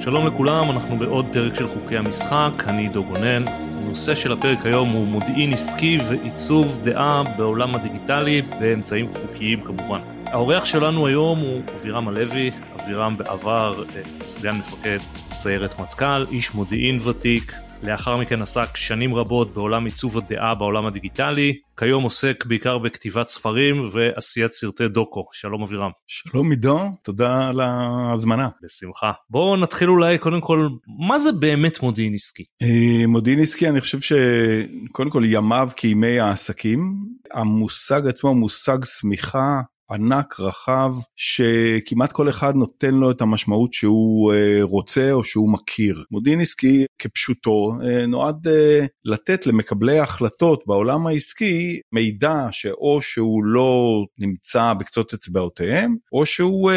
שלום לכולם, אנחנו בעוד פרק של חוקי המשחק, אני עידו גונן. הנושא של הפרק היום הוא מודיעין עסקי ועיצוב דעה בעולם הדיגיטלי באמצעים חוקיים כמובן. האורח שלנו היום הוא אבירם הלוי, אבירם בעבר אה, סגן מפקד סיירת מטכ"ל, איש מודיעין ותיק, לאחר מכן עסק שנים רבות בעולם עיצוב הדעה בעולם הדיגיטלי, כיום עוסק בעיקר בכתיבת ספרים ועשיית סרטי דוקו. שלום אבירם. שלום עידו, תודה על ההזמנה. בשמחה. בואו נתחיל אולי קודם כל, מה זה באמת מודיעין עסקי? אה, מודיעין עסקי אני חושב שקודם כל ימיו כימי העסקים, המושג עצמו מושג שמיכה ענק רחב שכמעט כל אחד נותן לו את המשמעות שהוא אה, רוצה או שהוא מכיר. מודיעין עסקי כפשוטו אה, נועד אה, לתת למקבלי ההחלטות בעולם העסקי מידע שאו שהוא לא נמצא בקצות אצבעותיהם או שהוא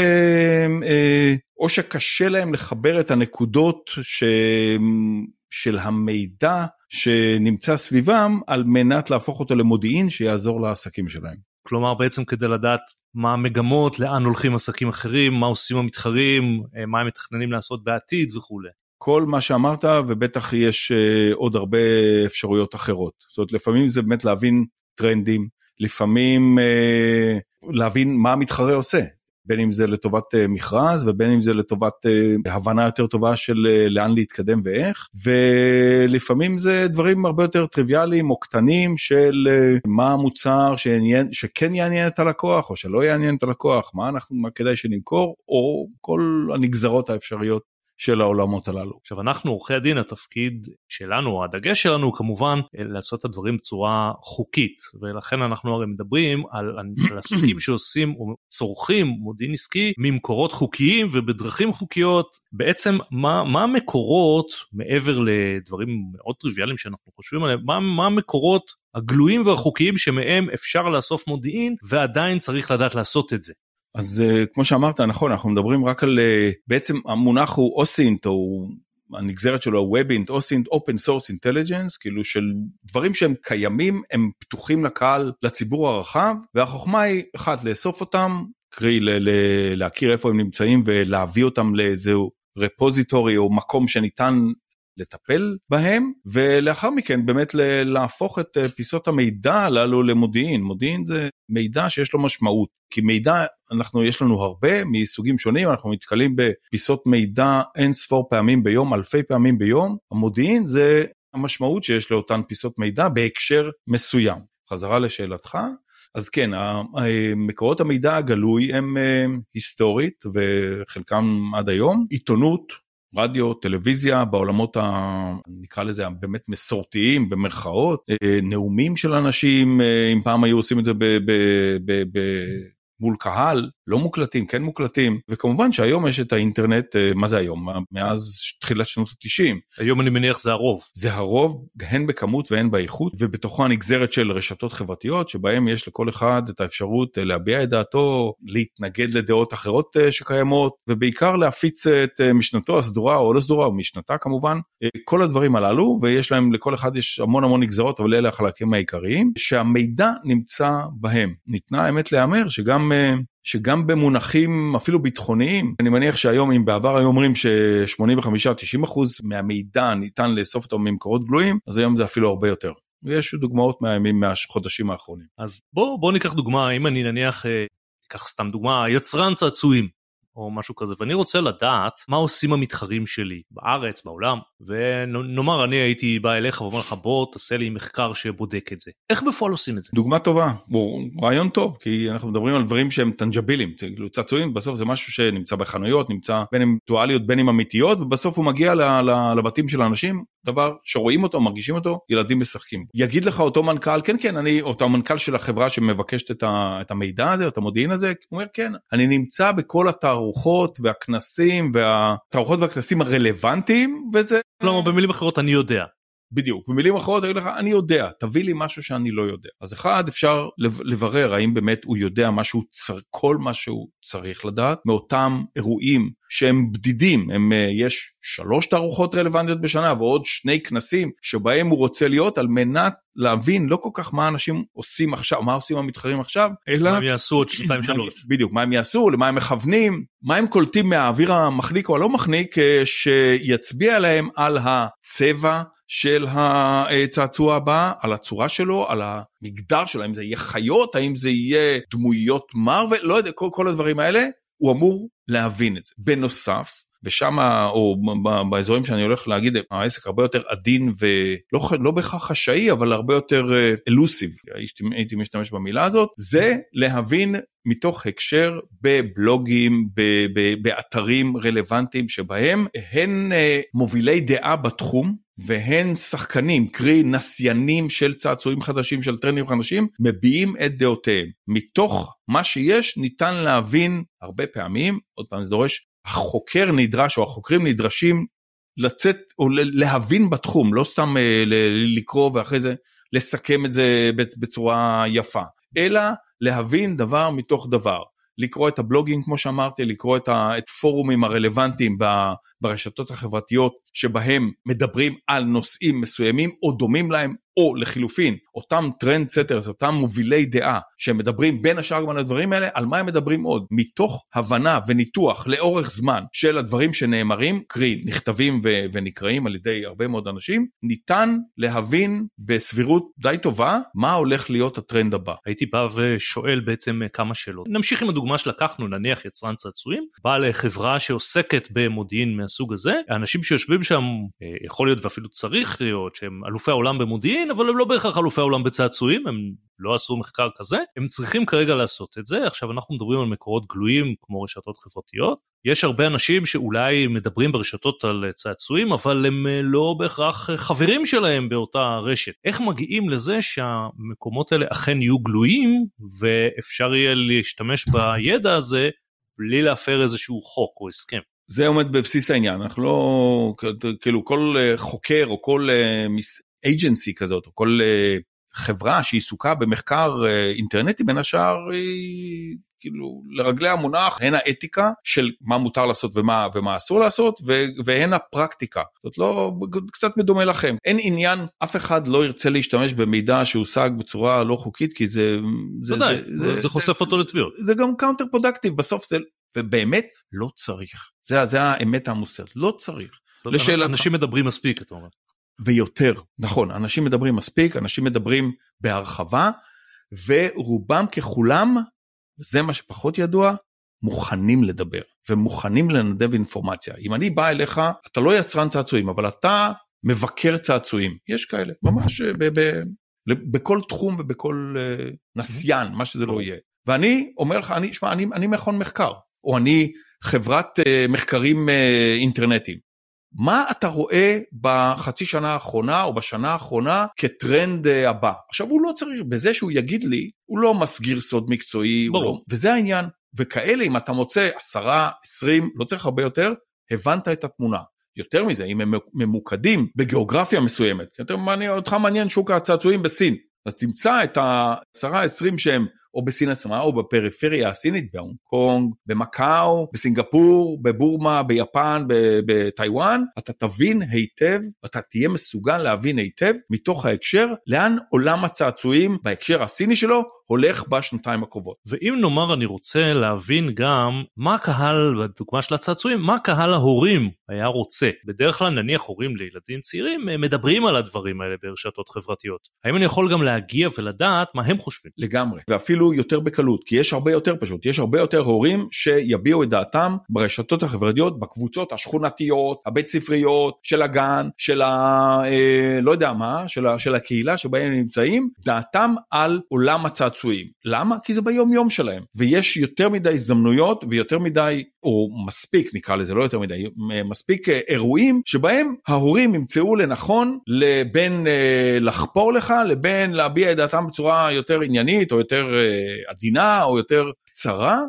או שקשה להם לחבר את הנקודות ש... של המידע שנמצא סביבם על מנת להפוך אותו למודיעין שיעזור לעסקים שלהם. כלומר בעצם כדי לדעת מה המגמות, לאן הולכים עסקים אחרים, מה עושים המתחרים, אה, מה הם מתכננים לעשות בעתיד וכולי. כל מה שאמרת ובטח יש uh, עוד הרבה אפשרויות אחרות. זאת אומרת לפעמים זה באמת להבין טרנדים, לפעמים uh, להבין מה המתחרה עושה. בין אם זה לטובת אה, מכרז ובין אם זה לטובת אה, הבנה יותר טובה של אה, לאן להתקדם ואיך. ולפעמים זה דברים הרבה יותר טריוויאליים או קטנים של מה המוצר שעניין, שכן יעניין את הלקוח או שלא יעניין את הלקוח מה אנחנו מה כדאי שנמכור או כל הנגזרות האפשריות של העולמות הללו. עכשיו אנחנו עורכי הדין התפקיד שלנו הדגש שלנו הוא כמובן לעשות את הדברים בצורה חוקית ולכן אנחנו הרי מדברים על, על עסקים שעושים או צורכים מודיעין עסקי ממקורות חוקיים ובדרכים חוקיות בעצם מה, מה המקורות מעבר לדברים מאוד טריוויאליים שאנחנו חושבים עליהם מה, מה המקורות הגלויים והחוקיים שמהם אפשר לאסוף מודיעין ועדיין צריך לדעת לעשות את זה. אז uh, כמו שאמרת נכון אנחנו מדברים רק על uh, בעצם המונח הוא OSINT או הנגזרת שלו WEBINT OSINT open source intelligence כאילו של דברים שהם קיימים הם פתוחים לקהל לציבור הרחב והחוכמה היא אחת לאסוף אותם קרי להכיר איפה הם נמצאים ולהביא אותם לאיזהו repository או מקום שניתן לטפל בהם ולאחר מכן באמת להפוך את אה, פיסות המידע הללו למודיעין. מודיעין זה מידע שיש לו משמעות כי מידע אנחנו יש לנו הרבה מסוגים שונים. אנחנו נתקלים בפיסות מידע אין ספור פעמים ביום אלפי פעמים ביום. המודיעין זה המשמעות שיש לאותן פיסות מידע בהקשר מסוים. חזרה לשאלתך אז כן, מקורות המידע הגלוי הם אה, היסטורית וחלקם עד היום, עיתונות, רדיו, טלוויזיה, בעולמות ה... נקרא לזה באמת מסורתיים במרכאות, אה, נאומים של אנשים, אה, אם פעם היו עושים את זה. ב, ב, ב מול קהל, לא מוקלטים, כן מוקלטים, וכמובן שהיום יש את האינטרנט, אה, מה זה היום? מאז תחילת שנות ה-90. היום אני מניח זה הרוב. זה הרוב, הן בכמות והן באיכות, ובתוכו הנגזרת של רשתות חברתיות, שבהם יש לכל אחד את האפשרות אה, להביע את דעתו, להתנגד לדעות אחרות אה, שקיימות, ובעיקר להפיץ את משנתו הסדורה או לא סדורה, או משנתה כמובן, כל הדברים הללו, ויש להם, לכל אחד יש המון המון נגזרות, אבל אלה החלקים העיקריים, שהמידע נמצא בהם. ניתנה האמת להיאמר שגם שגם במונחים אפילו ביטחוניים, אני מניח שהיום אם בעבר היו אומרים ש-85-90% מהמידע ניתן לאסוף אותו ממקורות גלויים, אז היום זה אפילו הרבה יותר. ויש דוגמאות מהימים מהחודשים האחרונים. אז בוא, בוא ניקח דוגמה, אם אני נניח, אקח סתם דוגמה, יצרן צעצועים. או משהו כזה. ואני רוצה לדעת מה עושים המתחרים שלי בארץ בעולם ונאמר אני הייתי בא אליך ואומר לך בוא תעשה לי מחקר שבודק את זה. איך בפועל עושים את זה? דוגמה טובה. הוא רעיון טוב כי אנחנו מדברים על דברים שהם טנג'בילים. כאילו צעצועים בסוף זה משהו שנמצא בחנויות נמצא בין אם דואליות בין אם אמיתיות ובסוף הוא מגיע לבתים של האנשים דבר שרואים אותו מרגישים אותו ילדים משחקים. יגיד לך אותו מנכ"ל כן כן אני אותו מנכ"ל של החברה שמבקשת את, ה, את המידע הזה את המודיעין הזה הוא אומר כן אני נמצא בכל התערוכות והכנסים והתערוכות והכנסים הרלוונטיים וזה כלומר במילים אחרות אני יודע בדיוק. במילים אחרות, אני לך, אני יודע, תביא לי משהו שאני לא יודע. אז אחד, אפשר לברר האם באמת הוא יודע משהו, כל מה שהוא צריך לדעת, מאותם אירועים שהם בדידים, הם, אה, יש שלוש תערוכות רלוונטיות בשנה ועוד שני כנסים שבהם הוא רוצה להיות על מנת להבין לא כל כך מה אנשים עושים עכשיו, מה עושים המתחרים עכשיו, אלא... מה הם יעשו עוד שנתיים שלוש. בדיוק, מה הם יעשו, למה הם מכוונים, מה הם קולטים מהאוויר המחניק או הלא מחניק אה, שיצביע להם על הצבע. של הצעצוע הבא, על הצורה שלו, על המגדר שלו, האם זה יהיה חיות, האם זה יהיה דמויות מרוויל, לא יודע, כל, כל הדברים האלה, הוא אמור להבין את זה. בנוסף, ושם, או באזורים שאני הולך להגיד, העסק הרבה יותר עדין ולא לא בהכרח חשאי, אבל הרבה יותר אלוסיב, אה, הייתי משתמש במילה הזאת, זה להבין מתוך הקשר בבלוגים, ב, ב, באתרים רלוונטיים שבהם הן אה, מובילי דעה בתחום, והן שחקנים, קרי נסיינים של צעצועים חדשים, של טרנדים חדשים, מביעים את דעותיהם. מתוך מה שיש ניתן להבין הרבה פעמים, עוד פעם זה דורש, החוקר נדרש או החוקרים נדרשים לצאת או להבין בתחום, לא סתם אה, לקרוא ואחרי זה לסכם את זה בצורה יפה, אלא להבין דבר מתוך דבר. לקרוא את הבלוגים כמו שאמרתי, לקרוא את, ה, את פורומים הרלוונטיים ברשתות החברתיות שבהם מדברים על נושאים מסוימים או דומים להם, או לחילופין, אותם trendsetters, אותם מובילי דעה שמדברים בין השאר גם על הדברים האלה, על מה הם מדברים עוד? מתוך הבנה וניתוח לאורך זמן של הדברים שנאמרים, קרי נכתבים ו- ונקראים על ידי הרבה מאוד אנשים, ניתן להבין בסבירות די טובה מה הולך להיות הטרנד הבא. הייתי בא ושואל בעצם כמה שאלות. נמשיך עם הדוגמה שלקחנו, נניח יצרן צעצועים, בא לחברה שעוסקת במודיעין מהסוג הזה, האנשים שיושבים שם, אה, יכול להיות ואפילו צריך להיות שהם אלופי העולם במודיעין, אבל הם לא בהכרח אלופי העולם בצעצועים, הם לא עשו מחקר כזה, הם צריכים כרגע לעשות את זה. עכשיו אנחנו מדברים על מקורות גלויים כמו רשתות חברתיות. יש הרבה אנשים שאולי מדברים ברשתות על צעצועים, אבל הם אה, לא בהכרח חברים שלהם באותה רשת. איך מגיעים לזה שהמקומות האלה אכן יהיו גלויים ואפשר יהיה להשתמש בידע הזה בלי להפר איזשהו חוק או הסכם? זה עומד בבסיס העניין, אנחנו לא, כאילו כל אה, חוקר או כל אייג'נסי אה, כזאת, או כל אה, חברה שעיסוקה במחקר אינטרנטי בין השאר היא כאילו לרגלי המונח הן האתיקה של מה מותר לעשות ומה, ומה אסור לעשות והן הפרקטיקה. זאת לא, קצת מדומה לכם. אין עניין, אף אחד לא ירצה להשתמש במידע שהושג בצורה לא חוקית כי זה... זה, זה, זה, זה, זה חושף זה, אותו לתביעות. זה גם counterproductive, בסוף זה, ובאמת לא צריך. זה, זה האמת המוסרת, לא צריך. לא, לשאלת... אנשים מדברים מספיק, אתה אומר. ויותר, נכון, אנשים מדברים מספיק, אנשים מדברים בהרחבה, ורובם ככולם, זה מה שפחות ידוע, מוכנים לדבר, ומוכנים לנדב אינפורמציה. אם אני בא אליך, אתה לא יצרן צעצועים, אבל אתה מבקר צעצועים, יש כאלה, ממש ב- ב- בכל תחום ובכל uh, נסיין, מה שזה לא יהיה. ואני אומר לך, אני, שמע, אני, אני מכון מחקר, או אני חברת uh, מחקרים uh, אינטרנטיים. מה אתה רואה בחצי שנה האחרונה או בשנה האחרונה כטרנד uh, הבא? עכשיו הוא לא צריך, בזה שהוא יגיד לי, הוא לא מסגיר סוד מקצועי, לא- וזה העניין. וכאלה אם אתה מוצא עשרה, עשרים, לא צריך הרבה יותר, הבנת את התמונה. יותר מזה, אם הם ממוקדים בגיאוגרפיה מסוימת, כי אותך מעניין שוק הצעצועים בסין, אז תמצא את העשרה, עשרים שהם או בסין עצמה או בפריפריה הסינית, בהונג קונג, במקאו, בסינגפור, בבורמה, ביפן, בטיוואן, אתה תבין היטב, אתה תהיה מסוגל להבין היטב מתוך ההקשר לאן עולם הצעצועים בהקשר הסיני שלו הולך בשנתיים הקרובות. ואם נאמר אני רוצה להבין גם מה הקהל, בדוגמה של הצעצועים, מה קהל ההורים היה רוצה. בדרך כלל נניח הורים לילדים צעירים מדברים על הדברים האלה ברשתות חברתיות. האם אני יכול גם להגיע ולדעת מה הם חושבים? לגמרי, ואפילו יותר בקלות, כי יש הרבה יותר פשוט, יש הרבה יותר הורים שיביעו את דעתם ברשתות החברתיות, בקבוצות השכונתיות, הבית ספריות, של הגן, של ה... אה, לא יודע מה, של, ה, של הקהילה שבה הם נמצאים, דעתם על עולם הצעצועים. למה? כי זה ביום יום שלהם. ויש יותר מדי הזדמנויות ויותר מדי, או מספיק נקרא לזה, לא יותר מדי, מספיק אה, אירועים שבהם ההורים ימצאו לנכון לבין אה, לחפור לך לבין להביע את דעתם בצורה יותר עניינית או יותר אה, עדינה או יותר קצרה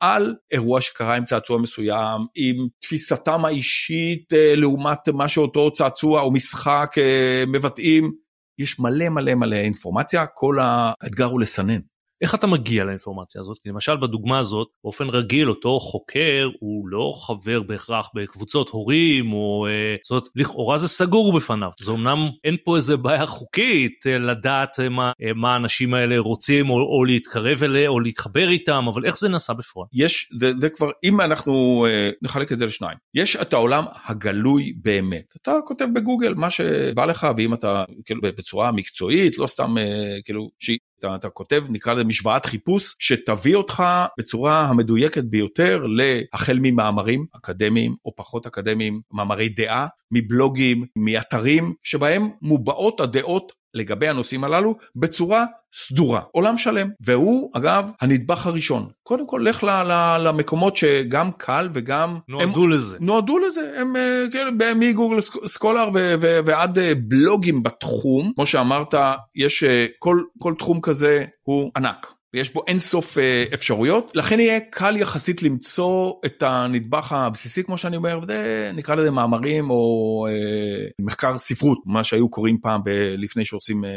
על אירוע שקרה עם צעצוע מסוים, עם תפיסתם האישית אה, לעומת מה שאותו צעצוע או משחק אה, מבטאים. יש מלא מלא מלא אינפורמציה, כל האתגר הוא לסנן. איך אתה מגיע לאינפורמציה הזאת? כי למשל בדוגמה הזאת, באופן רגיל אותו חוקר הוא לא חבר בהכרח בקבוצות הורים, או אה, זאת אומרת, לכאורה זה סגור בפניו. זה אמנם אין פה איזה בעיה חוקית אה, לדעת אה, מה, מה האנשים האלה רוצים, או, או להתקרב אליה, או להתחבר איתם, אבל איך זה נעשה בפועל? יש, זה, זה כבר, אם אנחנו נחלק את זה לשניים, יש את העולם הגלוי באמת. אתה כותב בגוגל מה שבא לך, ואם אתה, כאילו, בצורה מקצועית, לא סתם, כאילו, שהיא אתה, אתה כותב נקרא לזה משוואת חיפוש שתביא אותך בצורה המדויקת ביותר להחל ממאמרים אקדמיים או פחות אקדמיים, מאמרי דעה, מבלוגים, מאתרים שבהם מובעות הדעות לגבי הנושאים הללו בצורה סדורה, עולם שלם, והוא אגב הנדבך הראשון. קודם כל לך למקומות שגם קל וגם... נועדו הם, לזה. נועדו לזה, הם כן, מגוגל סקולר ועד אה, בלוגים בתחום, כמו שאמרת, יש אה, כל, כל תחום כזה הוא ענק. ויש בו אינסוף אה, אפשרויות, לכן יהיה קל יחסית למצוא את הנדבך הבסיסי כמו שאני אומר, וזה נקרא לזה מאמרים או אה, מחקר ספרות, מה שהיו קוראים פעם ב- לפני שעושים... אה...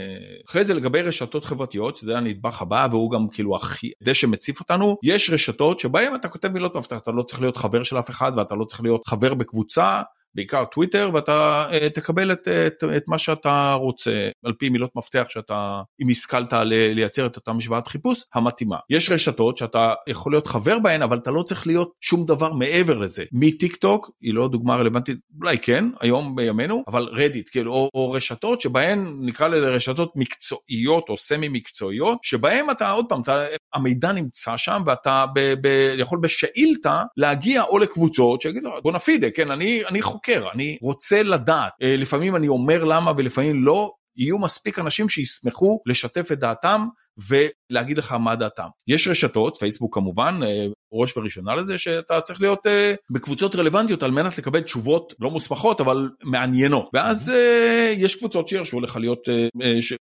אחרי זה לגבי רשתות חברתיות, שזה הנדבך הבא והוא גם כאילו הכי, זה שמציף אותנו, יש רשתות שבהם אתה כותב מילות מפתח, אתה לא צריך להיות חבר של אף אחד ואתה לא צריך להיות חבר בקבוצה. בעיקר טוויטר ואתה uh, תקבל את, את, את מה שאתה רוצה על פי מילות מפתח שאתה אם השכלת לייצר את אותה משוואת חיפוש המתאימה. יש רשתות שאתה יכול להיות חבר בהן אבל אתה לא צריך להיות שום דבר מעבר לזה. מטיק טוק היא לא דוגמה רלוונטית אולי כן היום בימינו אבל רדיט כאילו או, או רשתות שבהן נקרא לזה רשתות מקצועיות או semi מקצועיות שבהן אתה עוד פעם אתה, המידע נמצא שם ואתה ב, ב, יכול בשאילתה להגיע או לקבוצות שיגידו בוא נפידה כן אני אני חוקר. חוקר, אני רוצה לדעת. אה, לפעמים אני אומר למה ולפעמים לא, יהיו מספיק אנשים שישמחו לשתף את דעתם ולהגיד לך מה דעתם. יש רשתות, פייסבוק כמובן, אה, ראש וראשונה לזה, שאתה צריך להיות אה, בקבוצות רלוונטיות על מנת לקבל תשובות לא מוסמכות אבל מעניינות. ואז יש קבוצות שירשו לך להיות,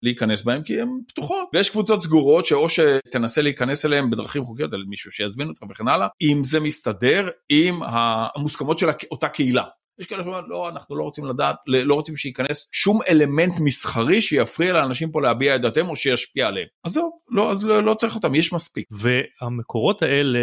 להיכנס בהן כי הן פתוחות. ויש קבוצות סגורות שאו שתנסה להיכנס אליהן בדרכים חוקיות, על מישהו שיזמין אותך וכן הלאה, אם זה מסתדר עם המוסכמות של אותה קהילה. יש כאלה שאומרים לא אנחנו לא רוצים לדעת לא רוצים שייכנס שום אלמנט מסחרי שיפריע לאנשים פה להביע את דעתם או שישפיע עליהם אז זהו לא אז לא, לא צריך אותם יש מספיק. והמקורות האלה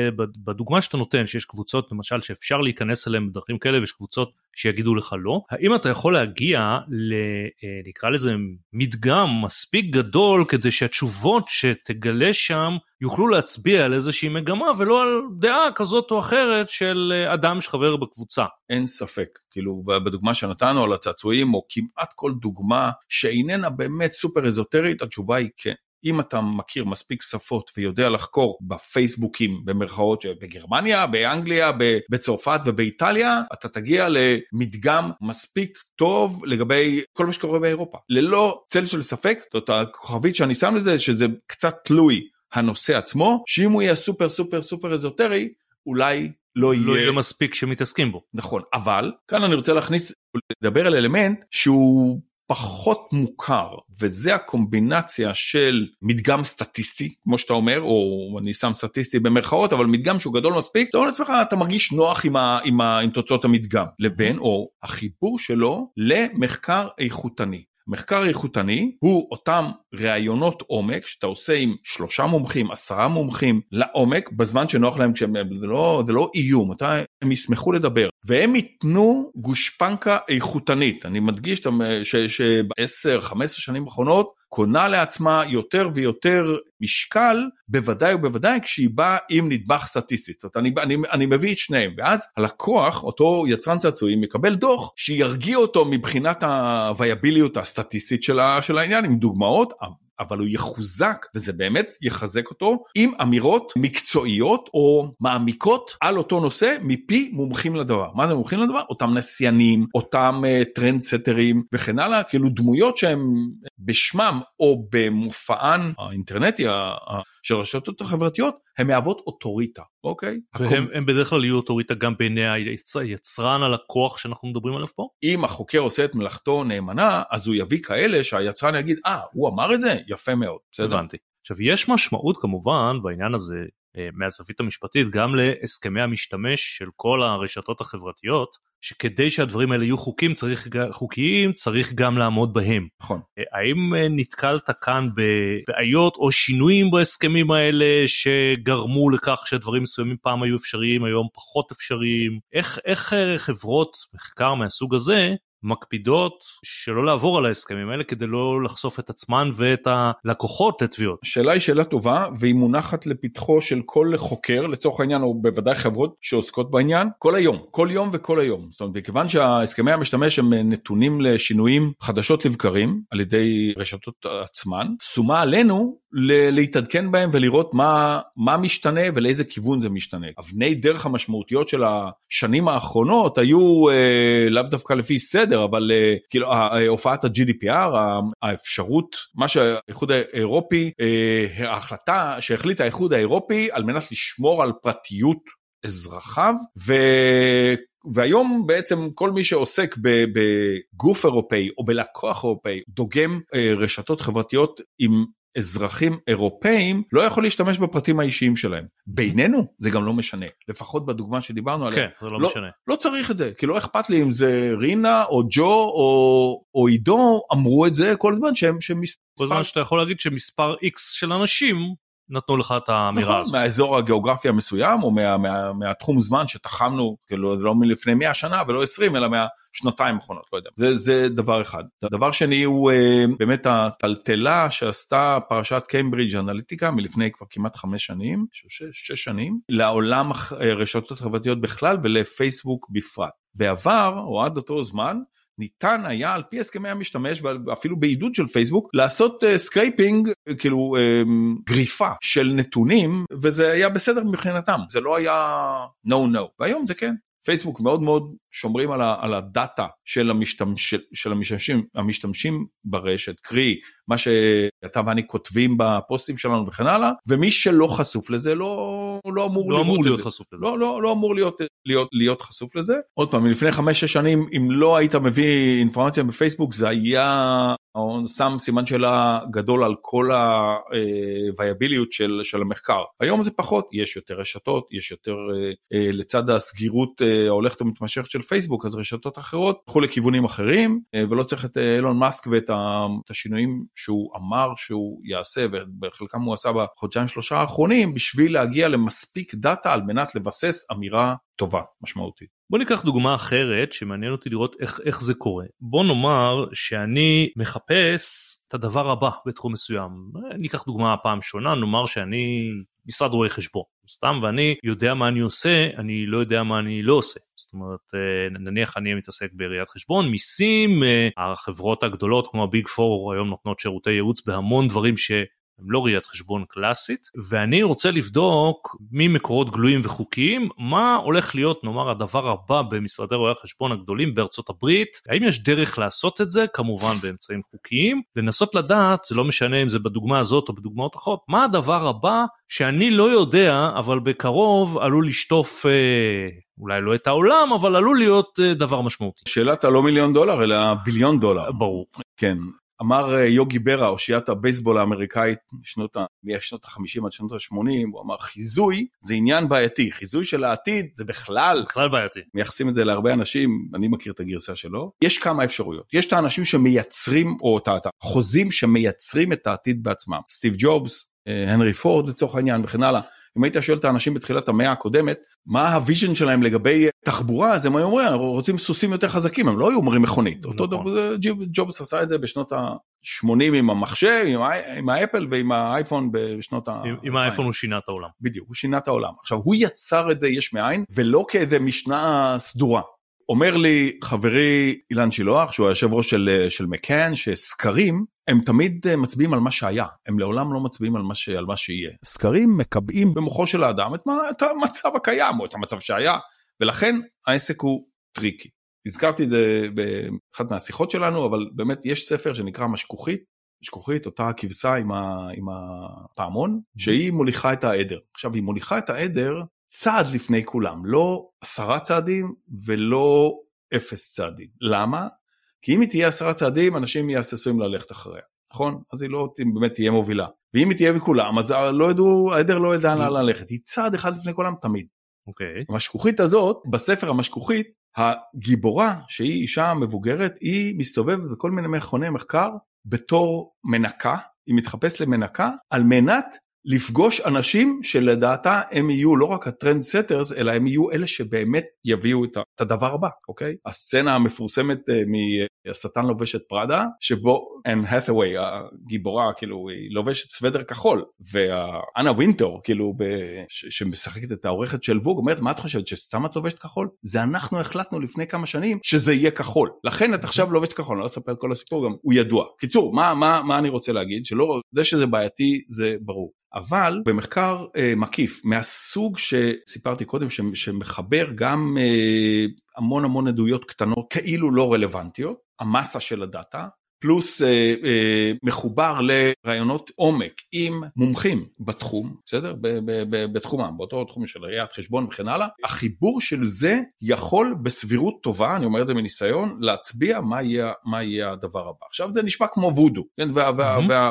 בדוגמה שאתה נותן שיש קבוצות למשל שאפשר להיכנס אליהם בדרכים כאלה ויש קבוצות שיגידו לך לא האם אתה יכול להגיע ל... אה, נקרא לזה מדגם מספיק גדול כדי שהתשובות שתגלה שם יוכלו להצביע על איזושהי מגמה ולא על דעה כזאת או אחרת של אה, אדם שחבר בקבוצה. אין ספק, כאילו בדוגמה שנתנו על הצעצועים או כמעט כל דוגמה שאיננה באמת סופר אזוטרית התשובה היא כן. אם אתה מכיר מספיק שפות ויודע לחקור בפייסבוקים במרכאות בגרמניה, באנגליה, בצרפת ובאיטליה, אתה תגיע למדגם מספיק טוב לגבי כל מה שקורה באירופה. ללא צל של ספק, זאת הכוכבית שאני שם לזה שזה קצת תלוי הנושא עצמו, שאם הוא יהיה סופר סופר סופר אזוטרי, אולי לא יהיה... לא יהיה מספיק שמתעסקים בו. נכון, אבל כאן אני רוצה להכניס, לדבר על אלמנט שהוא פחות מוכר וזה הקומבינציה של מדגם סטטיסטי כמו שאתה אומר או אני שם סטטיסטי במרכאות אבל מדגם שהוא גדול מספיק אתה אומר לעצמך אתה מרגיש נוח עם, ה, עם, ה, עם תוצאות המדגם לבין או החיבור שלו למחקר איכותני. מחקר איכותני הוא אותם ראיונות עומק שאתה עושה עם שלושה מומחים, עשרה מומחים לעומק בזמן שנוח להם, כשהם, זה, לא, זה לא איום, אתה, הם ישמחו לדבר. והם ייתנו גושפנקה איכותנית, אני מדגיש שב-10-15 שנים האחרונות קונה לעצמה יותר ויותר משקל, בוודאי ובוודאי כשהיא באה עם נדבך סטטיסטי. זאת אומרת, אני, אני, אני מביא את שניהם, ואז הלקוח, אותו יצרן צעצועים, מקבל דוח שירגיע אותו מבחינת הוויאביליות הסטטיסטית של, של העניין, עם דוגמאות. אבל הוא יחוזק וזה באמת יחזק אותו עם אמירות מקצועיות או מעמיקות על אותו נושא מפי מומחים לדבר. מה זה מומחים לדבר? אותם נסיינים, אותם uh, טרנדסטרים וכן הלאה, כאילו דמויות שהם בשמם או במופען האינטרנטי של הרשתות החברתיות, הן מהוות אוטוריטה, אוקיי? והם הקומ... בדרך כלל יהיו אוטוריטה גם בעיני היצרן הלקוח שאנחנו מדברים עליו פה? אם החוקר עושה את מלאכתו נאמנה, אז הוא יביא כאלה שהיצרן יגיד, אה, הוא אמר את זה? יפה מאוד, בסדר? הבנתי. עכשיו יש משמעות כמובן בעניין הזה מהזווית המשפטית גם להסכמי המשתמש של כל הרשתות החברתיות שכדי שהדברים האלה יהיו חוקים צריך חוקיים צריך גם לעמוד בהם. נכון. האם נתקלת כאן בבעיות או שינויים בהסכמים האלה שגרמו לכך שדברים מסוימים פעם היו אפשריים היום פחות אפשריים איך איך חברות מחקר מהסוג הזה מקפידות שלא לעבור על ההסכמים האלה כדי לא לחשוף את עצמן ואת הלקוחות לתביעות. השאלה היא שאלה טובה והיא מונחת לפתחו של כל חוקר לצורך העניין או בוודאי חברות שעוסקות בעניין כל היום כל יום וכל היום זאת אומרת מכיוון שההסכמי המשתמש הם נתונים לשינויים חדשות לבקרים על ידי רשתות עצמן שומה עלינו להתעדכן בהם ולראות מה מה משתנה ולאיזה כיוון זה משתנה. אבני דרך המשמעותיות של השנים האחרונות היו אה, לאו דווקא לפי סדר אבל אה, כאילו הופעת ה-GDPR האפשרות מה שהאיחוד האירופי אה, ההחלטה שהחליט האיחוד האירופי על מנת לשמור על פרטיות אזרחיו ו... והיום בעצם כל מי שעוסק בגוף אירופאי או בלקוח אירופאי דוגם רשתות חברתיות עם אזרחים אירופאים לא יכול להשתמש בפרטים האישיים שלהם. בינינו זה גם לא משנה, לפחות בדוגמה שדיברנו עליה. כן, זה לא, לא משנה. לא צריך את זה, כי לא אכפת לי אם זה רינה או ג'ו או, או עידו אמרו את זה כל הזמן שהם, שהם מספר... כל הזמן שאתה יכול להגיד שמספר איקס של אנשים נתנו לך את האמירה נכון, הזאת. מהאזור הגיאוגרפי המסוים או מה, מה, מהתחום זמן שתחמנו כאילו לא מלפני 100 שנה ולא 20 אלא מהשנתיים האחרונות לא יודע זה זה דבר אחד. דבר שני הוא אה, באמת הטלטלה שעשתה פרשת קיימברידג' אנליטיקה מלפני כבר כמעט חמש שנים שש, שש שנים לעולם רשתות חברתיות בכלל ולפייסבוק בפרט. בעבר או עד אותו זמן ניתן היה על פי הסכמי המשתמש ואפילו בעידוד של פייסבוק לעשות scraping uh, כאילו uh, גריפה של נתונים וזה היה בסדר מבחינתם. זה לא היה no no והיום זה כן פייסבוק מאוד מאוד שומרים על, ה, על הדאטה של, המשתמש, של המשתמשים, המשתמשים ברשת, קרי מה שאתה ואני כותבים בפוסטים שלנו וכן הלאה, ומי שלא חשוף לזה לא, לא אמור, לא אמור להיות. חשוף לזה. לא, לא, לא אמור להיות, להיות, להיות חשוף לזה. עוד פעם, לפני חמש-שש שנים, אם לא היית מביא אינפורמציה בפייסבוק, זה היה שם סימן שאלה גדול על כל הוויאביליות של, של המחקר. היום זה פחות, יש יותר רשתות, יש יותר לצד הסגירות ההולכת ומתמשכת של פייסבוק, אז רשתות אחרות הלכו לכיוונים אחרים, ולא צריך את אילון מאסק ואת השינויים שהוא אמר שהוא יעשה, ובחלקם הוא עשה בחודשיים שלושה האחרונים, בשביל להגיע למספיק דאטה על מנת לבסס אמירה טובה, משמעותית. בוא ניקח דוגמה אחרת שמעניין אותי לראות איך, איך זה קורה. בוא נאמר שאני מחפש את הדבר הבא בתחום מסוים. ניקח דוגמה פעם שונה, נאמר שאני משרד רואי חשבון, סתם ואני יודע מה אני עושה, אני לא יודע מה אני לא עושה. זאת אומרת, נניח אני מתעסק בראיית חשבון, מיסים, החברות הגדולות כמו הביג פור היום נותנות שירותי ייעוץ בהמון דברים ש... הם לא ראיית חשבון קלאסית, ואני רוצה לבדוק ממקורות גלויים וחוקיים, מה הולך להיות נאמר הדבר הבא במשרדי רואי החשבון הגדולים בארצות הברית, האם יש דרך לעשות את זה, כמובן באמצעים חוקיים, לנסות לדעת, זה לא משנה אם זה בדוגמה הזאת או בדוגמאות אחרות, מה הדבר הבא שאני לא יודע, אבל בקרוב עלול לשטוף אה, אולי לא את העולם, אבל עלול להיות אה, דבר משמעותי. שאלת הלא מיליון דולר, אלא ביליון דולר. ברור. כן, אמר יוגי ברה, אושיית הבייסבול האמריקאית משנות ה-50 עד שנות ה-80, הוא אמר חיזוי זה עניין בעייתי, חיזוי של העתיד זה בכלל, בכלל בעייתי. מייחסים את זה להרבה אנשים, אני מכיר את הגרסה שלו. יש כמה אפשרויות, יש את האנשים שמייצרים, או את החוזים שמייצרים את העתיד בעצמם, סטיב ג'ובס, הנרי פורד לצורך העניין וכן הלאה. אם היית שואל את האנשים בתחילת המאה הקודמת מה ה vision שלהם לגבי תחבורה אז הם היו אומרים אנחנו רוצים סוסים יותר חזקים הם לא היו אומרים מכונית אותו דבר ג'ובס עשה את זה בשנות ה-80 עם המחשב עם האפל ועם האייפון בשנות ה... עם האייפון הוא שינה את העולם. בדיוק הוא שינה את העולם עכשיו הוא יצר את זה יש מאין ולא כאיזה משנה סדורה. אומר לי חברי אילן שילוח שהוא היושב ראש של, של מקאן שסקרים הם תמיד מצביעים על מה שהיה הם לעולם לא מצביעים על מה, ש, על מה שיהיה. סקרים מקבעים במוחו של האדם את, מה, את המצב הקיים או את המצב שהיה ולכן העסק הוא tricky. הזכרתי את זה באחת מהשיחות שלנו אבל באמת יש ספר שנקרא משכוכית משכוכית אותה הכבשה עם, ה, עם הפעמון שהיא מוליכה את העדר עכשיו היא מוליכה את העדר צעד לפני כולם, לא עשרה צעדים ולא אפס צעדים. למה? כי אם היא תהיה עשרה צעדים, אנשים יהססו אם ללכת אחריה. נכון? אז היא לא באמת תהיה מובילה. ואם היא תהיה מכולם אז לא ידעו, העדר לא ידע לאן ללכת, היא צעד אחד לפני כולם תמיד. אוקיי. המשכוכית הזאת, בספר המשכוכית, הגיבורה שהיא אישה מבוגרת, היא מסתובבת בכל מיני מכוני מחקר בתור מנקה, היא מתחפשת למנקה על מנת לפגוש אנשים שלדעתה הם יהיו לא רק הטרנד סטרס אלא הם יהיו אלה שבאמת יביאו את הדבר הבא אוקיי? הסצנה המפורסמת אה, מהשטן לובש את פראדה שבו אנ האת'ווי הגיבורה כאילו היא לובשת סוודר כחול ואנה וינטור כאילו ב... שמשחקת את העורכת של ווג אומרת מה את חושבת שסתם את לובשת כחול? זה אנחנו החלטנו לפני כמה שנים שזה יהיה כחול. לכן את עכשיו לובשת כחול אני לא אספר את כל הסיפור גם הוא ידוע. קיצור מה מה מה אני רוצה להגיד? שלא זה שזה בעייתי זה ברור. אבל במחקר אה, מקיף מהסוג שסיפרתי קודם שמחבר גם אה, המון המון עדויות קטנות כאילו לא רלוונטיות המסה של הדאטה פלוס אה, אה, מחובר לרעיונות עומק עם מומחים בתחום, בסדר? בתחומם, באותו תחום של ראיית חשבון וכן הלאה, החיבור של זה יכול בסבירות טובה, אני אומר את זה מניסיון, להצביע מה יהיה, מה יהיה הדבר הבא. עכשיו זה נשמע כמו וודו, כן?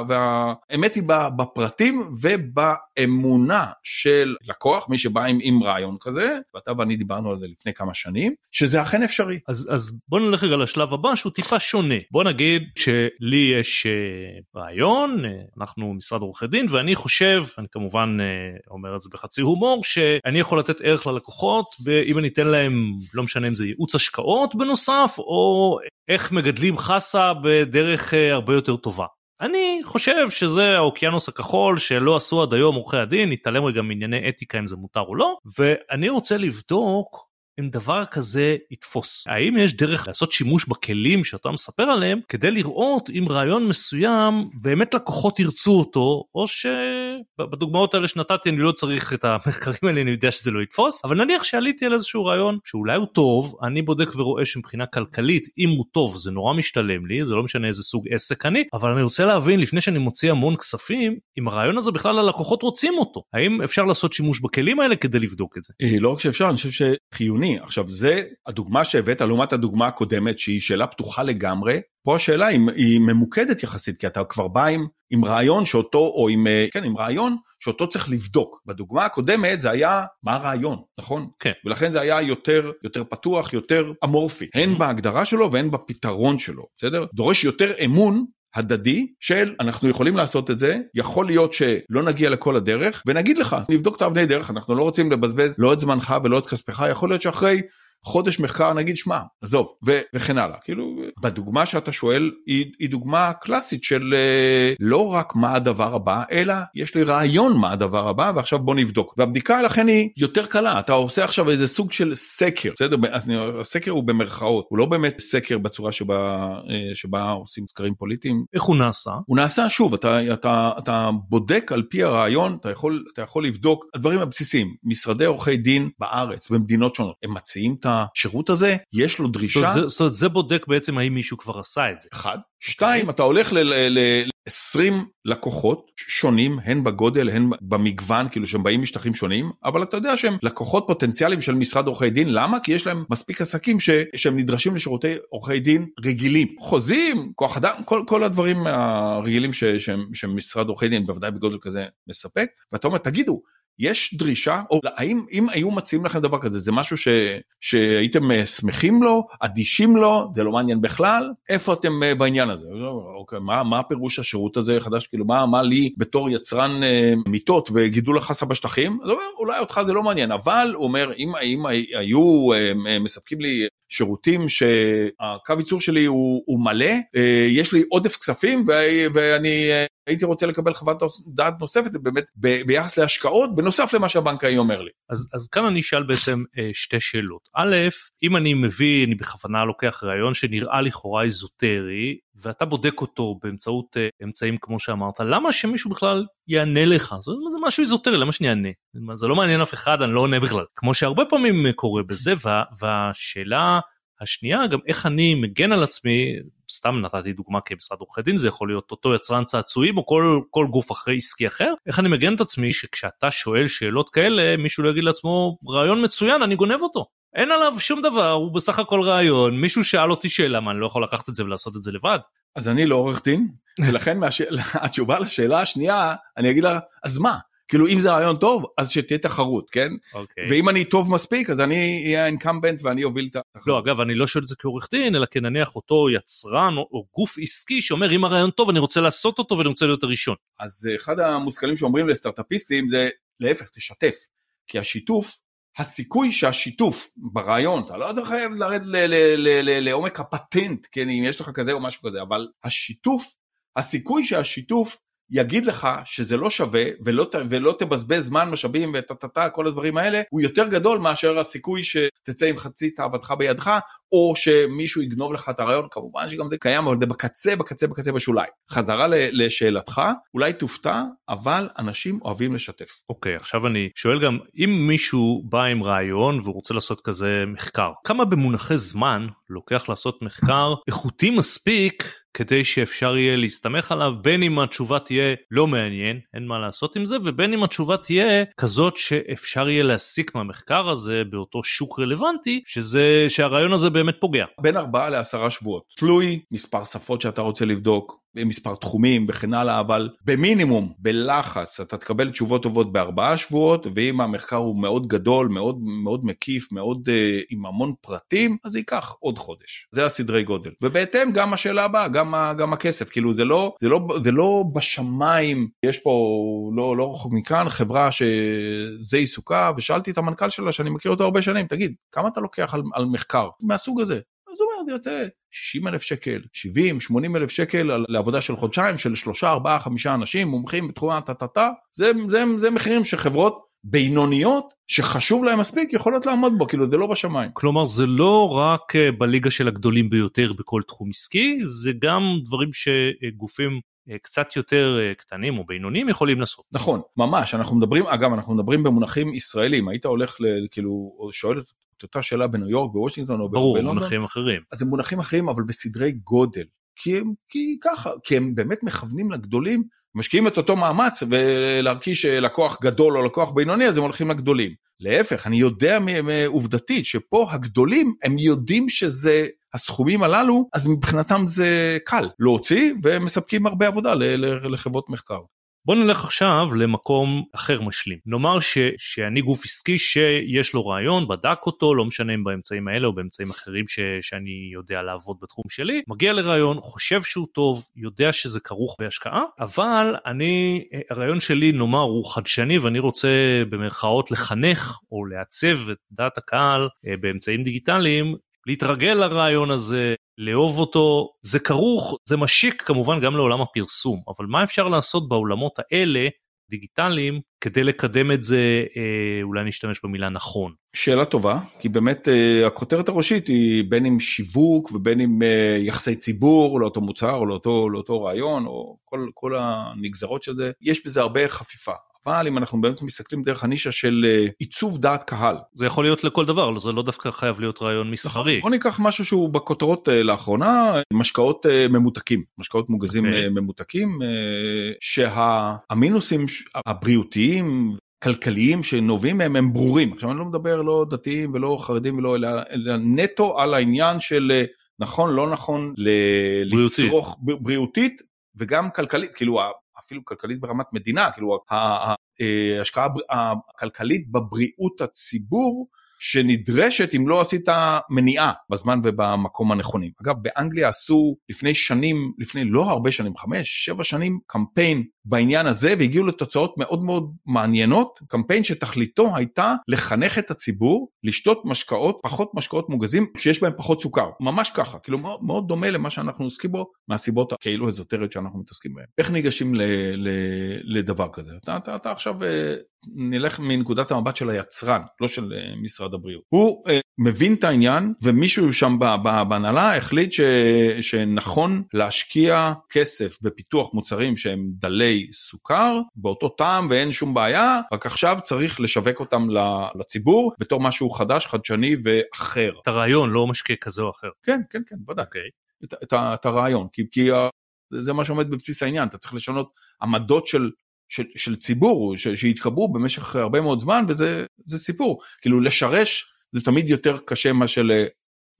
והאמת היא בפרטים ובאמונה של לקוח, מי שבא עם, עם רעיון כזה, ואתה ואני דיברנו על זה לפני כמה שנים, שזה אכן אפשרי. אז, אז בוא נלך רגע לשלב הבא שהוא טיפה שונה. בוא נגיד שלי יש אה, רעיון, אה, אנחנו משרד עורכי דין ואני חושב, אני כמובן אה, אומר את זה בחצי הומור, שאני יכול לתת ערך ללקוחות אם אני אתן להם, לא משנה אם זה ייעוץ השקעות בנוסף, או איך מגדלים חסה בדרך הרבה יותר טובה. אני חושב שזה האוקיינוס הכחול שלא עשו עד היום עורכי הדין, נתעלם רגע מענייני אתיקה אם זה מותר או לא, ואני רוצה לבדוק אם דבר כזה יתפוס. האם יש דרך לעשות שימוש בכלים שאתה מספר עליהם כדי לראות אם רעיון מסוים באמת לקוחות ירצו אותו או שבדוגמאות האלה שנתתי אני לא צריך את המחקרים האלה אני יודע שזה לא יתפוס אבל נניח שעליתי על איזשהו רעיון שאולי הוא טוב אני בודק ורואה שמבחינה כלכלית אם הוא טוב זה נורא משתלם לי זה לא משנה איזה סוג עסק אני אבל אני רוצה להבין לפני שאני מוציא המון כספים אם הרעיון הזה בכלל הלקוחות רוצים אותו האם אפשר לעשות שימוש בכלים האלה כדי לבדוק את זה. אה, לא רק שאפשר אני חושב שחיוני שני. עכשיו זה הדוגמה שהבאת לעומת הדוגמה הקודמת שהיא שאלה פתוחה לגמרי, פה השאלה היא, היא ממוקדת יחסית כי אתה כבר בא עם, עם רעיון שאותו או עם, אה, כן, עם רעיון שאותו צריך לבדוק. בדוגמה הקודמת זה היה מה הרעיון, נכון? כן. ולכן זה היה יותר, יותר פתוח, יותר אמורפי, הן בהגדרה שלו והן בפתרון שלו, בסדר? דורש יותר אמון הדדי של אנחנו יכולים לעשות את זה, יכול להיות שלא נגיע לכל הדרך, ונגיד לך, נבדוק את האבני דרך, אנחנו לא רוצים לבזבז לא את זמנך ולא את כספך, יכול להיות שאחרי חודש מחקר נגיד שמע עזוב ו- וכן הלאה. כאילו בדוגמה שאתה שואל היא, היא דוגמה קלאסית של uh, לא רק מה הדבר הבא אלא יש לי רעיון מה הדבר הבא ועכשיו בוא נבדוק. והבדיקה לכן היא יותר קלה. אתה עושה עכשיו איזה סוג של סקר בסדר? הסקר הוא במרכאות הוא לא באמת סקר בצורה שבה uh, שבה עושים סקרים פוליטיים. איך הוא נעשה? הוא נעשה שוב אתה אתה אתה בודק על פי הרעיון אתה יכול אתה יכול לבדוק הדברים הבסיסיים. משרדי עורכי דין בארץ במדינות שונות הם מציעים את השירות הזה, יש לו דרישה. זאת אומרת, זה בודק בעצם האם מישהו כבר עשה את זה. אחד. שתיים, אוקיי. אתה הולך ל-20 לקוחות שונים, הן בגודל, הן במגוון, כאילו שהם באים משטחים שונים, אבל אתה יודע שהם לקוחות פוטנציאליים של משרד עורכי דין, למה? כי יש להם מספיק עסקים ש... שהם נדרשים לשירותי עורכי דין רגילים. חוזים, כוח אדם, כל, כל הדברים הרגילים ש... שמשרד עורכי דין, בוודאי בגודל כזה, מספק, ואתה אומר, תגידו, יש דרישה, או האם אם היו מציעים לכם דבר כזה, זה משהו ש, שהייתם אה, שמחים לו, אדישים לו, זה לא מעניין בכלל, איפה אתם אה, בעניין הזה? אוקיי, מה, מה פירוש השירות הזה חדש, כאילו מה, מה לי בתור יצרן אה, מיטות וגידול החסה בשטחים? אז אומר, אולי אותך זה לא מעניין, אבל הוא אומר, אם, אם היו מספקים לי שירותים שהקו ייצור שלי הוא, הוא מלא, יש לי עודף כספים ואני הייתי רוצה לקבל חוות דעת נוספת באמת ב, ביחס להשקעות בנוסף למה שהבנקאי אומר לי. אז, אז כאן אני אשאל בעצם אה, שתי שאלות. א', אם אני מביא, אני בכוונה לוקח רעיון שנראה לכאורה איזוטרי ואתה בודק אותו באמצעות אה, אמצעים כמו שאמרת, למה שמישהו בכלל יענה לך? זה, זה משהו איזוטרי, למה שאני אענה? זה לא מעניין אף אחד, אני לא עונה בכלל. כמו שהרבה פעמים קורה בזה, וה, והשאלה השנייה גם איך אני מגן על עצמי סתם נתתי דוגמה כמשרד עורכי דין זה יכול להיות אותו יצרן צעצועים או כל, כל גוף אחרי עסקי אחר איך אני מגן את עצמי שכשאתה שואל שאלות כאלה מישהו לא יגיד לעצמו רעיון מצוין אני גונב אותו אין עליו שום דבר הוא בסך הכל רעיון מישהו שאל אותי שאלה מה אני לא יכול לקחת את זה ולעשות את זה לבד. אז אני לא עורך דין, ולכן מהש... התשובה לשאלה השנייה, אני אגיד לה, אז מה? כאילו אם זה רעיון טוב אז שתהיה תחרות כן אוקיי. ואם אני טוב מספיק אז אני אהיה האינקמבנט ואני אוביל את התחרות. לא, אגב, אני לא שואל את זה כעורך דין, אלא כנניח אותו יצרן או, או גוף עסקי שאומר, אם הרעיון טוב, אני רוצה לעשות אותו ואני רוצה להיות הראשון. אז אה, אחד המושכלים שאומרים לסטארטאפיסטים זה להפך תשתף כי השיתוף הסיכוי שהשיתוף ברעיון אתה לא צריך לרדת לעומק הפטנט כן אם יש לך כזה או משהו כזה אבל השיתוף הסיכוי שהשיתוף יגיד לך שזה לא שווה ולא, ולא תבזבז זמן משאבים וטה טה טה כל הדברים האלה הוא יותר גדול מאשר הסיכוי שתצא עם חצי תאוותך בידך או שמישהו יגנוב לך את הרעיון כמובן שגם זה קיים אבל זה בקצה בקצה בקצה בשוליים. חזרה לשאלתך אולי תופתע אבל אנשים אוהבים לשתף. אוקיי, עכשיו אני שואל גם, אם מישהו בא עם רעיון והוא רוצה לעשות כזה מחקר, כמה במונחי זמן לוקח לעשות מחקר איכותי מספיק כדי שאפשר יהיה להסתמך עליו, בין אם התשובה תהיה לא מעניין, אין מה לעשות עם זה, ובין אם התשובה תהיה כזאת שאפשר יהיה להסיק מהמחקר הזה באותו שוק רלוונטי, שזה, שהרעיון הזה באמת פוגע. בין ארבעה לעשרה שבועות תלוי מספר שפות שאתה רוצה לבדוק מספר תחומים וכן הלאה אבל במינימום בלחץ אתה תקבל תשובות טובות בארבעה שבועות ואם המחקר הוא מאוד גדול מאוד מאוד מקיף מאוד uh, עם המון פרטים אז זה ייקח עוד חודש. זה הסדרי גודל. ובהתאם גם השאלה הבאה גם, גם הכסף. כאילו זה לא זה לא זה לא בשמיים יש פה לא לא רחוק מכאן חברה שזה עיסוקה ושאלתי את המנכ"ל שלה שאני מכיר אותו הרבה שנים תגיד כמה אתה לוקח על, על מחקר? מהסוג הזה אומר לי, יוצא 60 אלף שקל, 70, 80 אלף שקל על- לעבודה של חודשיים של שלושה, ארבעה, חמישה אנשים מומחים בתחום הטה-טה-טה, זה, זה, זה מחירים שחברות בינוניות שחשוב להם מספיק יכולות לעמוד בו, כאילו זה לא בשמיים. כלומר זה לא רק אה, בליגה של הגדולים ביותר בכל תחום עסקי, זה גם דברים שגופים אה, קצת יותר אה, קטנים או בינוניים יכולים לעשות. נכון, ממש, אנחנו מדברים, אגב, אנחנו מדברים במונחים ישראלים, היית הולך, ל, כאילו, שואל את אותה שאלה בניו יורק, בוושינגטון או ב- ברור, בלונדון, מונחים אחרים. אז הם מונחים אחרים אבל בסדרי גודל כי הם כי ככה כי הם באמת מכוונים לגדולים משקיעים את אותו מאמץ ולהרגיש לקוח גדול או לקוח בינוני אז הם הולכים לגדולים. להפך אני יודע עובדתית שפה הגדולים הם יודעים שזה הסכומים הללו אז מבחינתם זה קל להוציא והם מספקים הרבה עבודה לחברות מחקר. בוא נלך עכשיו למקום אחר משלים. נאמר ש, שאני גוף עסקי שיש לו רעיון, בדק אותו, לא משנה אם באמצעים האלה או באמצעים אחרים ש, שאני יודע לעבוד בתחום שלי, מגיע לרעיון, חושב שהוא טוב, יודע שזה כרוך בהשקעה, אבל אני, הרעיון שלי נאמר הוא חדשני ואני רוצה במרכאות לחנך או לעצב את דעת הקהל אה, באמצעים דיגיטליים להתרגל לרעיון הזה, לאהוב אותו, זה כרוך, זה משיק כמובן גם לעולם הפרסום, אבל מה אפשר לעשות בעולמות האלה, דיגיטליים, כדי לקדם את זה, אה, אולי נשתמש במילה נכון. שאלה טובה כי באמת אה, הכותרת הראשית היא בין אם שיווק ובין אם אה, יחסי ציבור לאותו מוצר או לאותו לאותו רעיון או כל כל הנגזרות של זה יש בזה הרבה חפיפה אבל אם אנחנו באמת מסתכלים דרך הנישה של אה, עיצוב דעת קהל. זה יכול להיות לכל דבר, זה לא דווקא חייב להיות רעיון מסחרי. בוא ניקח משהו שהוא בכותרות אה, לאחרונה משקאות אה, ממותקים משקאות מוגזים אוקיי. אה, ממותקים שהמינוסים הבריאותיים כלכליים שנובעים מהם הם ברורים עכשיו אני לא מדבר לא דתיים ולא חרדים ולא אלא, אלא נטו על העניין של נכון לא נכון ל- בריאותי. לצרוך בריאותית וגם כלכלית כאילו אפילו כלכלית ברמת מדינה כאילו אה, ההשקעה הכלכלית בבריאות הציבור שנדרשת אם לא עשית מניעה בזמן ובמקום הנכונים. אגב באנגליה עשו לפני שנים, לפני לא הרבה שנים, חמש, שבע שנים קמפיין בעניין הזה והגיעו לתוצאות מאוד מאוד מעניינות, קמפיין שתכליתו הייתה לחנך את הציבור לשתות משקאות, פחות משקאות מוגזים שיש בהם פחות סוכר, ממש ככה, כאילו מאוד, מאוד דומה למה שאנחנו עוסקים בו מהסיבות הכאילו אזוטריות שאנחנו מתעסקים בהן. איך ניגשים ל, ל, לדבר כזה? אתה, אתה, אתה עכשיו אה, נלך מנקודת המבט של היצרן, לא של אה, משרד הבריאות. הוא אה, מבין את העניין ומישהו שם בהנהלה החליט ש, שנכון להשקיע כסף בפיתוח מוצרים שהם דלי סוכר באותו טעם ואין שום בעיה, רק עכשיו צריך לשווק אותם לציבור בתור משהו חדש, חדשני ואחר. את הרעיון, לא משקה כזה או אחר. כן, כן, כן, ודאי. אוקיי. את, את, את הרעיון, כי, כי זה מה שעומד בבסיס העניין, אתה צריך לשנות עמדות של, של, של ציבור ש, שהתקבעו במשך הרבה מאוד זמן וזה זה סיפור, כאילו לשרש זה תמיד יותר קשה מאשר ל-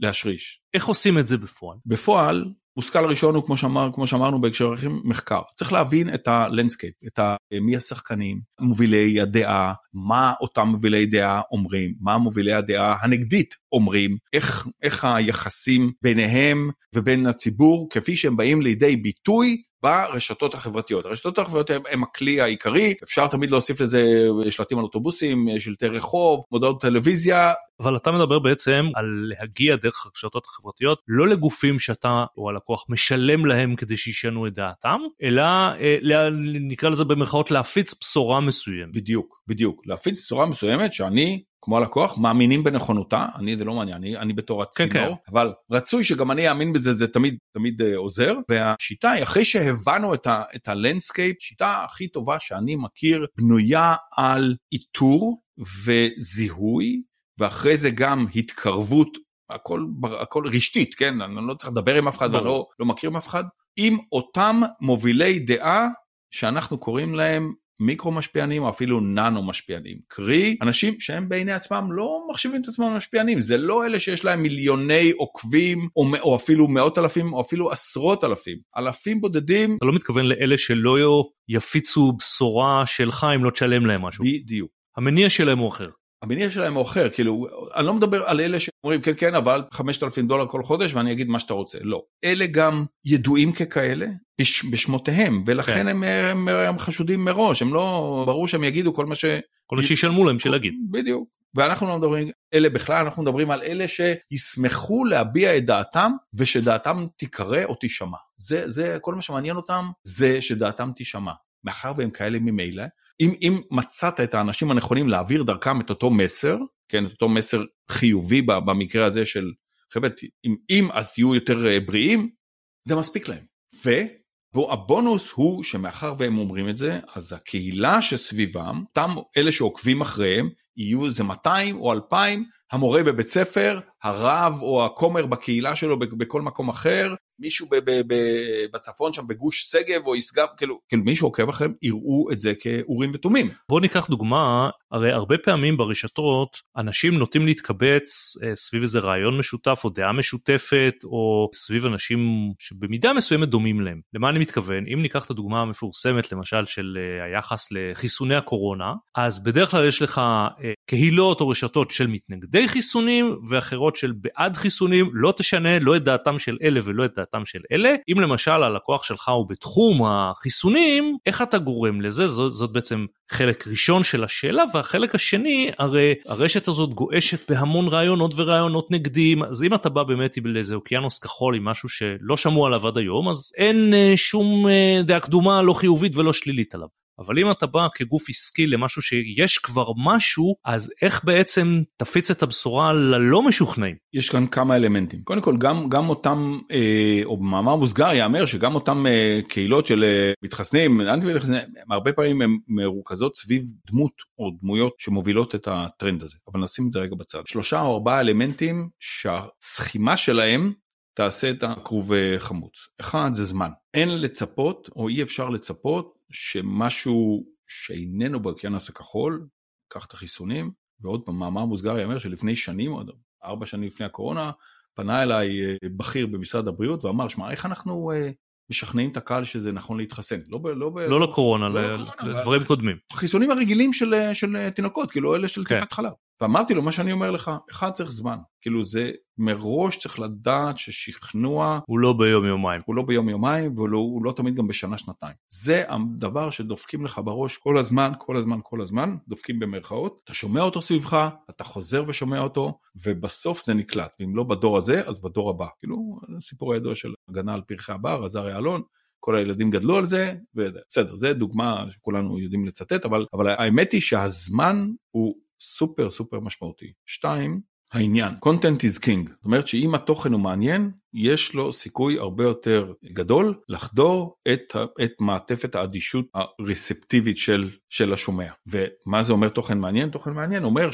להשריש. איך עושים את זה בפועל? בפועל מושכל ראשון הוא כמו, שאמר, כמו שאמרנו בהקשר אחרים מחקר צריך להבין את ה landscape את ה, מי השחקנים מובילי הדעה מה אותם מובילי דעה אומרים מה מובילי הדעה הנגדית אומרים איך איך היחסים ביניהם ובין הציבור כפי שהם באים לידי ביטוי ברשתות החברתיות. הרשתות החברתיות הם הכלי העיקרי, אפשר תמיד להוסיף לזה שלטים על אוטובוסים, שלטי רחוב, מודעות טלוויזיה. אבל אתה מדבר בעצם על להגיע דרך הרשתות החברתיות לא לגופים שאתה או הלקוח משלם להם כדי שישנו את דעתם, אלא אה, נקרא לזה במרכאות להפיץ בשורה מסוימת. בדיוק, בדיוק. להפיץ בשורה מסוימת שאני כמו הלקוח מאמינים בנכונותה אני זה לא מעניין אני, אני בתור כן, הצינור כן, כן. אבל רצוי שגם אני אאמין בזה זה תמיד תמיד uh, עוזר והשיטה היא אחרי שהבנו את, ה, את ה landscape שיטה הכי טובה שאני מכיר בנויה על איתור וזיהוי ואחרי זה גם התקרבות הכל הכל רשתית כן אני לא צריך לדבר עם אף אחד ואני לא, לא מכיר עם אף אחד עם אותם מובילי דעה שאנחנו קוראים להם מיקרו משפיענים או אפילו ננו משפיענים קרי אנשים שהם בעיני עצמם לא מחשיבים את עצמם משפיענים זה לא אלה שיש להם מיליוני עוקבים או, או אפילו מאות אלפים או אפילו עשרות אלפים אלפים בודדים. אתה לא מתכוון לאלה שלא יפיצו בשורה שלך אם לא תשלם להם משהו. בדיוק. המניע שלהם הוא אחר. המניע שלהם הוא אחר כאילו אני לא מדבר על אלה שאומרים כן כן אבל 5,000 דולר כל חודש ואני אגיד מה שאתה רוצה. לא. אלה גם ידועים ככאלה בש, בשמותיהם ולכן כן. הם, הם, הם חשודים מראש הם לא ברור שהם יגידו כל מה ש... כל מה שישלמו להם שלהגיד. בדיוק. ואנחנו לא מדברים אלה בכלל אנחנו מדברים על אלה שישמחו להביע את דעתם ושדעתם תיקרא או תישמע. זה זה כל מה שמעניין אותם זה שדעתם תישמע. מאחר והם כאלה ממילא אם, אם מצאת את האנשים הנכונים להעביר דרכם את אותו מסר, כן, את אותו מסר חיובי במקרה הזה של חבר'ה, אם, אם אז תהיו יותר אה, בריאים, זה מספיק להם. והבונוס הוא שמאחר והם אומרים את זה, אז הקהילה שסביבם, אותם אלה שעוקבים אחריהם, יהיו איזה 200 או 2,000, המורה בבית ספר, הרב או הכומר בקהילה שלו בכל מקום אחר, מישהו בצפון שם בגוש שגב או ישגב כאילו כאילו מישהו עוקב אחריהם יראו את זה כאורים ותומים. בוא ניקח דוגמה הרי הרבה פעמים ברשתות אנשים נוטים להתקבץ אה, סביב איזה רעיון משותף או דעה משותפת או סביב אנשים שבמידה מסוימת דומים להם. למה אני מתכוון אם ניקח את הדוגמה המפורסמת למשל של אה, היחס לחיסוני הקורונה אז בדרך כלל יש לך אה, קהילות או רשתות של מתנגדי חיסונים ואחרות של בעד חיסונים לא תשנה לא את דעתם של אלה ולא את דעתם של אלה. אם למשל הלקוח שלך הוא בתחום החיסונים איך אתה גורם לזה? זאת, זאת בעצם חלק ראשון של השאלה והחלק השני הרי הרשת הזאת גועשת בהמון רעיונות ורעיונות נגדים. אז אם אתה בא באמת לאיזה אוקיינוס כחול עם משהו שלא שמעו עליו עד היום אז אין אה, שום אה, דעה קדומה לא חיובית ולא שלילית עליו. אבל אם אתה בא כגוף עסקי למשהו שיש כבר משהו, אז איך בעצם תפיץ את הבשורה ללא משוכנעים? יש כאן כמה אלמנטים. קודם כל, גם, גם אותם, אה, או במאמר מוסגר ייאמר שגם אותם אה, קהילות של אה, מתחסנים, אנטי מתחסנים, הרבה פעמים הן מרוכזות סביב דמות או דמויות שמובילות את הטרנד הזה. אבל נשים את זה רגע בצד. שלושה או ארבעה אלמנטים שהסכימה שלהם תעשה את הכרוב אה, חמוץ. אחד זה זמן. אין לצפות או אי אפשר לצפות שמשהו שאיננו באוקיינוס הכחול, קח את החיסונים, ועוד פעם, מאמר מוסגר יאמר שלפני שנים, עוד ארבע שנים לפני הקורונה, פנה אליי אה, בכיר במשרד הבריאות ואמר, שמע, איך אנחנו אה, משכנעים את הקהל שזה נכון להתחסן? לא, ב, לא, ב, לא לקורונה, לא לדברים קודמים. חיסונים הרגילים של, של תינוקות, כאילו אלה של כן. טיפת חלב. ואמרתי לו מה שאני אומר לך, אחד צריך זמן, כאילו זה מראש צריך לדעת ששכנוע הוא לא ביום יומיים, הוא לא ביום יומיים והוא לא, לא תמיד גם בשנה שנתיים. זה הדבר שדופקים לך בראש כל הזמן, כל הזמן, כל הזמן, דופקים במרכאות, אתה שומע אותו סביבך, אתה חוזר ושומע אותו, ובסוף זה נקלט, ואם לא בדור הזה אז בדור הבא, כאילו הסיפור הידוע של הגנה על פרחי הבר, עזריה אלון, כל הילדים גדלו על זה, בסדר, זה דוגמה שכולנו יודעים לצטט, אבל, אבל האמת היא שהזמן הוא סופר סופר משמעותי. שתיים, העניין, content is king, זאת אומרת שאם התוכן הוא מעניין, יש לו סיכוי הרבה יותר גדול לחדור את, את מעטפת האדישות הרספטיבית של, של השומע. ומה זה אומר תוכן מעניין? תוכן מעניין אומר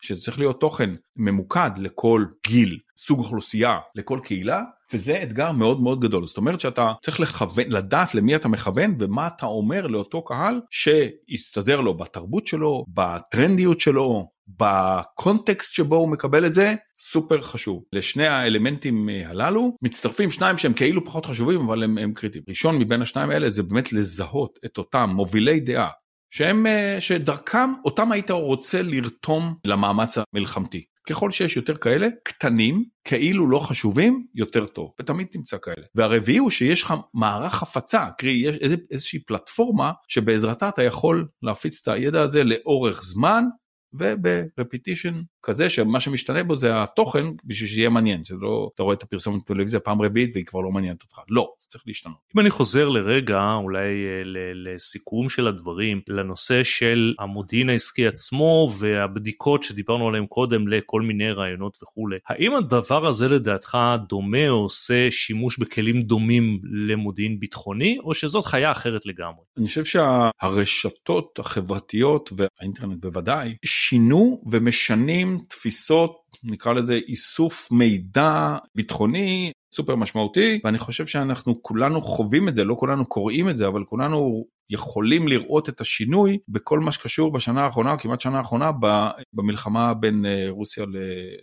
שזה צריך להיות תוכן ממוקד לכל גיל, סוג אוכלוסייה, לכל קהילה, וזה אתגר מאוד מאוד גדול. זאת אומרת שאתה צריך לכוון, לדעת למי אתה מכוון ומה אתה אומר לאותו קהל שיסתדר לו בתרבות שלו, בטרנדיות שלו, בקונטקסט שבו הוא מקבל את זה סופר חשוב. לשני האלמנטים הללו מצטרפים שניים שהם כאילו פחות חשובים אבל הם, הם קריטיים. ראשון מבין השניים האלה זה באמת לזהות את אותם מובילי דעה שהם, שדרכם אותם היית רוצה לרתום למאמץ המלחמתי. ככל שיש יותר כאלה, קטנים, כאילו לא חשובים, יותר טוב, ותמיד תמצא כאלה. והרביעי הוא שיש לך מערך הפצה, קרי יש איזושהי פלטפורמה שבעזרתה אתה יכול להפיץ את הידע הזה לאורך זמן, וב repetition כזה שמה שמשתנה בו זה התוכן בשביל שיהיה מעניין שלא אתה רואה את הפרסומת בטלוויזיה פעם רביעית והיא כבר לא מעניינת אותך לא זה צריך להשתנות. אם אני חוזר לרגע אולי אה, לסיכום של הדברים לנושא של המודיעין העסקי עצמו והבדיקות שדיברנו עליהם קודם לכל מיני רעיונות וכולי האם הדבר הזה לדעתך דומה או עושה שימוש בכלים דומים למודיעין ביטחוני או שזאת חיה אחרת לגמרי. אני חושב שהרשתות החברתיות והאינטרנט בוודאי שינו ומשנים תפיסות נקרא לזה איסוף מידע ביטחוני סופר משמעותי ואני חושב שאנחנו כולנו חווים את זה לא כולנו קוראים את זה אבל כולנו יכולים לראות את השינוי בכל מה שקשור בשנה האחרונה, כמעט שנה האחרונה, במלחמה בין אה, רוסיה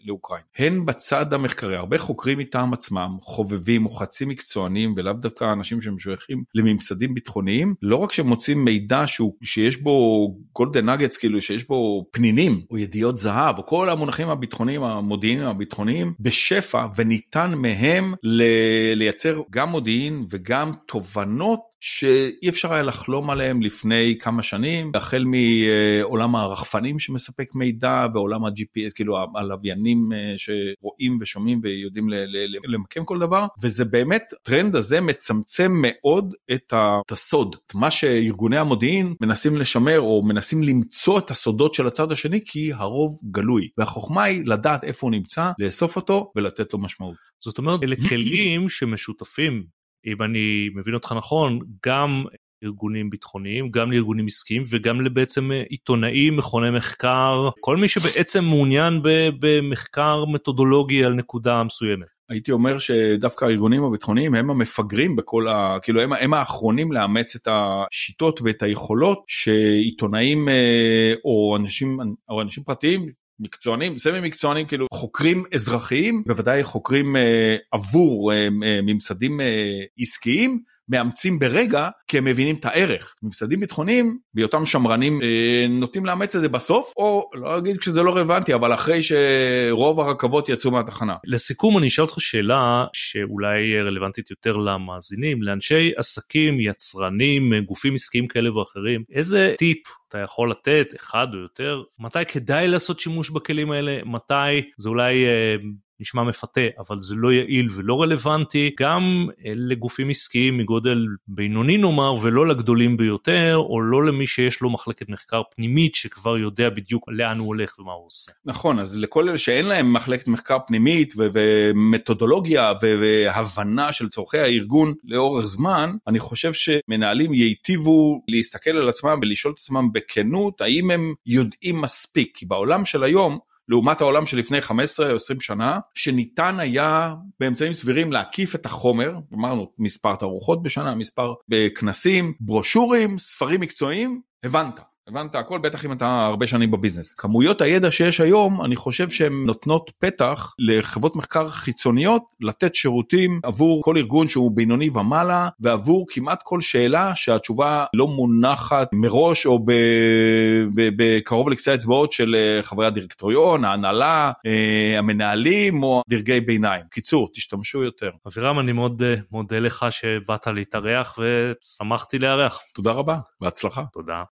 לאוקראינה. הן בצד המחקרי, הרבה חוקרים מטעם עצמם, חובבים או חצי מקצוענים ולאו דווקא אנשים שמשויכים לממסדים ביטחוניים, לא רק שמוצאים מידע שהוא, שיש בו גולדן נגטס, כאילו שיש בו פנינים או ידיעות זהב או כל המונחים הביטחוניים, המודיעיניים הביטחוניים בשפע וניתן מהם לייצר גם מודיעין וגם תובנות שאי אפשר היה לחלום עליהם לפני כמה שנים, החל מעולם הרחפנים שמספק מידע ועולם ה-GPS, כאילו הלוויינים אה, שרואים ושומעים ויודעים למקם כל דבר, וזה באמת, הטרנד הזה מצמצם מאוד את הסוד, את מה שארגוני המודיעין מנסים לשמר או מנסים למצוא את הסודות של הצד השני, כי הרוב גלוי, והחוכמה היא לדעת איפה הוא נמצא, לאסוף אותו ולתת לו משמעות. זאת אומרת, אלה כלים שמשותפים אם אני מבין אותך נכון, גם ארגונים ביטחוניים, גם לארגונים עסקיים וגם לבעצם עיתונאים, מכוני מחקר, כל מי שבעצם מעוניין במחקר מתודולוגי על נקודה מסוימת. הייתי אומר שדווקא הארגונים הביטחוניים הם המפגרים בכל ה... כאילו הם, הם האחרונים לאמץ את השיטות ואת היכולות שעיתונאים אה, או אנשים, או אנשים פרטיים מקצוענים, סמי מקצוענים כאילו חוקרים אזרחיים, בוודאי חוקרים אה, עבור אה, אה, ממסדים עסקיים. מאמצים ברגע כי הם מבינים את הערך. ממסדים ביטחוניים בהיותם שמרנים אה, נוטים לאמץ את זה בסוף או לא אגיד שזה לא רלוונטי אבל אחרי שרוב הרכבות יצאו מהתחנה. לסיכום אני אשאל אותך שאלה שאולי רלוונטית יותר למאזינים לאנשי עסקים יצרנים גופים עסקיים כאלה ואחרים איזה טיפ אתה יכול לתת אחד או יותר מתי כדאי לעשות שימוש בכלים האלה מתי זה אולי אה, נשמע מפתה אבל זה לא יעיל ולא רלוונטי גם אה, לגופים עסקיים מגודל בינוני נאמר ולא לגדולים ביותר או לא למי שיש לו מחלקת מחקר פנימית שכבר יודע בדיוק לאן הוא הולך ומה הוא עושה. נכון אז לכל אלה שאין להם מחלקת מחקר פנימית ומתודולוגיה והבנה של צורכי הארגון לאורך זמן אני חושב שמנהלים ייטיבו להסתכל על עצמם ולשאול את עצמם בכנות האם הם יודעים מספיק כי בעולם של היום לעומת העולם שלפני 15 או 20 שנה, שניתן היה באמצעים סבירים להקיף את החומר, אמרנו מספר תערוכות בשנה, מספר בכנסים, ברושורים, ספרים מקצועיים, הבנת. הבנת הכל בטח אם אתה הרבה שנים בביזנס. כמויות הידע שיש היום אני חושב שהן נותנות פתח לחברות מחקר חיצוניות לתת שירותים עבור כל ארגון שהוא בינוני ומעלה ועבור כמעט כל שאלה שהתשובה לא מונחת מראש או בקרוב לקצה האצבעות של אה, חברי הדירקטוריון, ההנהלה, אה, המנהלים או דרגי ביניים. קיצור, תשתמשו יותר. אבירם אני מאוד אה, מודה לך שבאת להתארח ושמחתי לארח. תודה רבה, בהצלחה. תודה.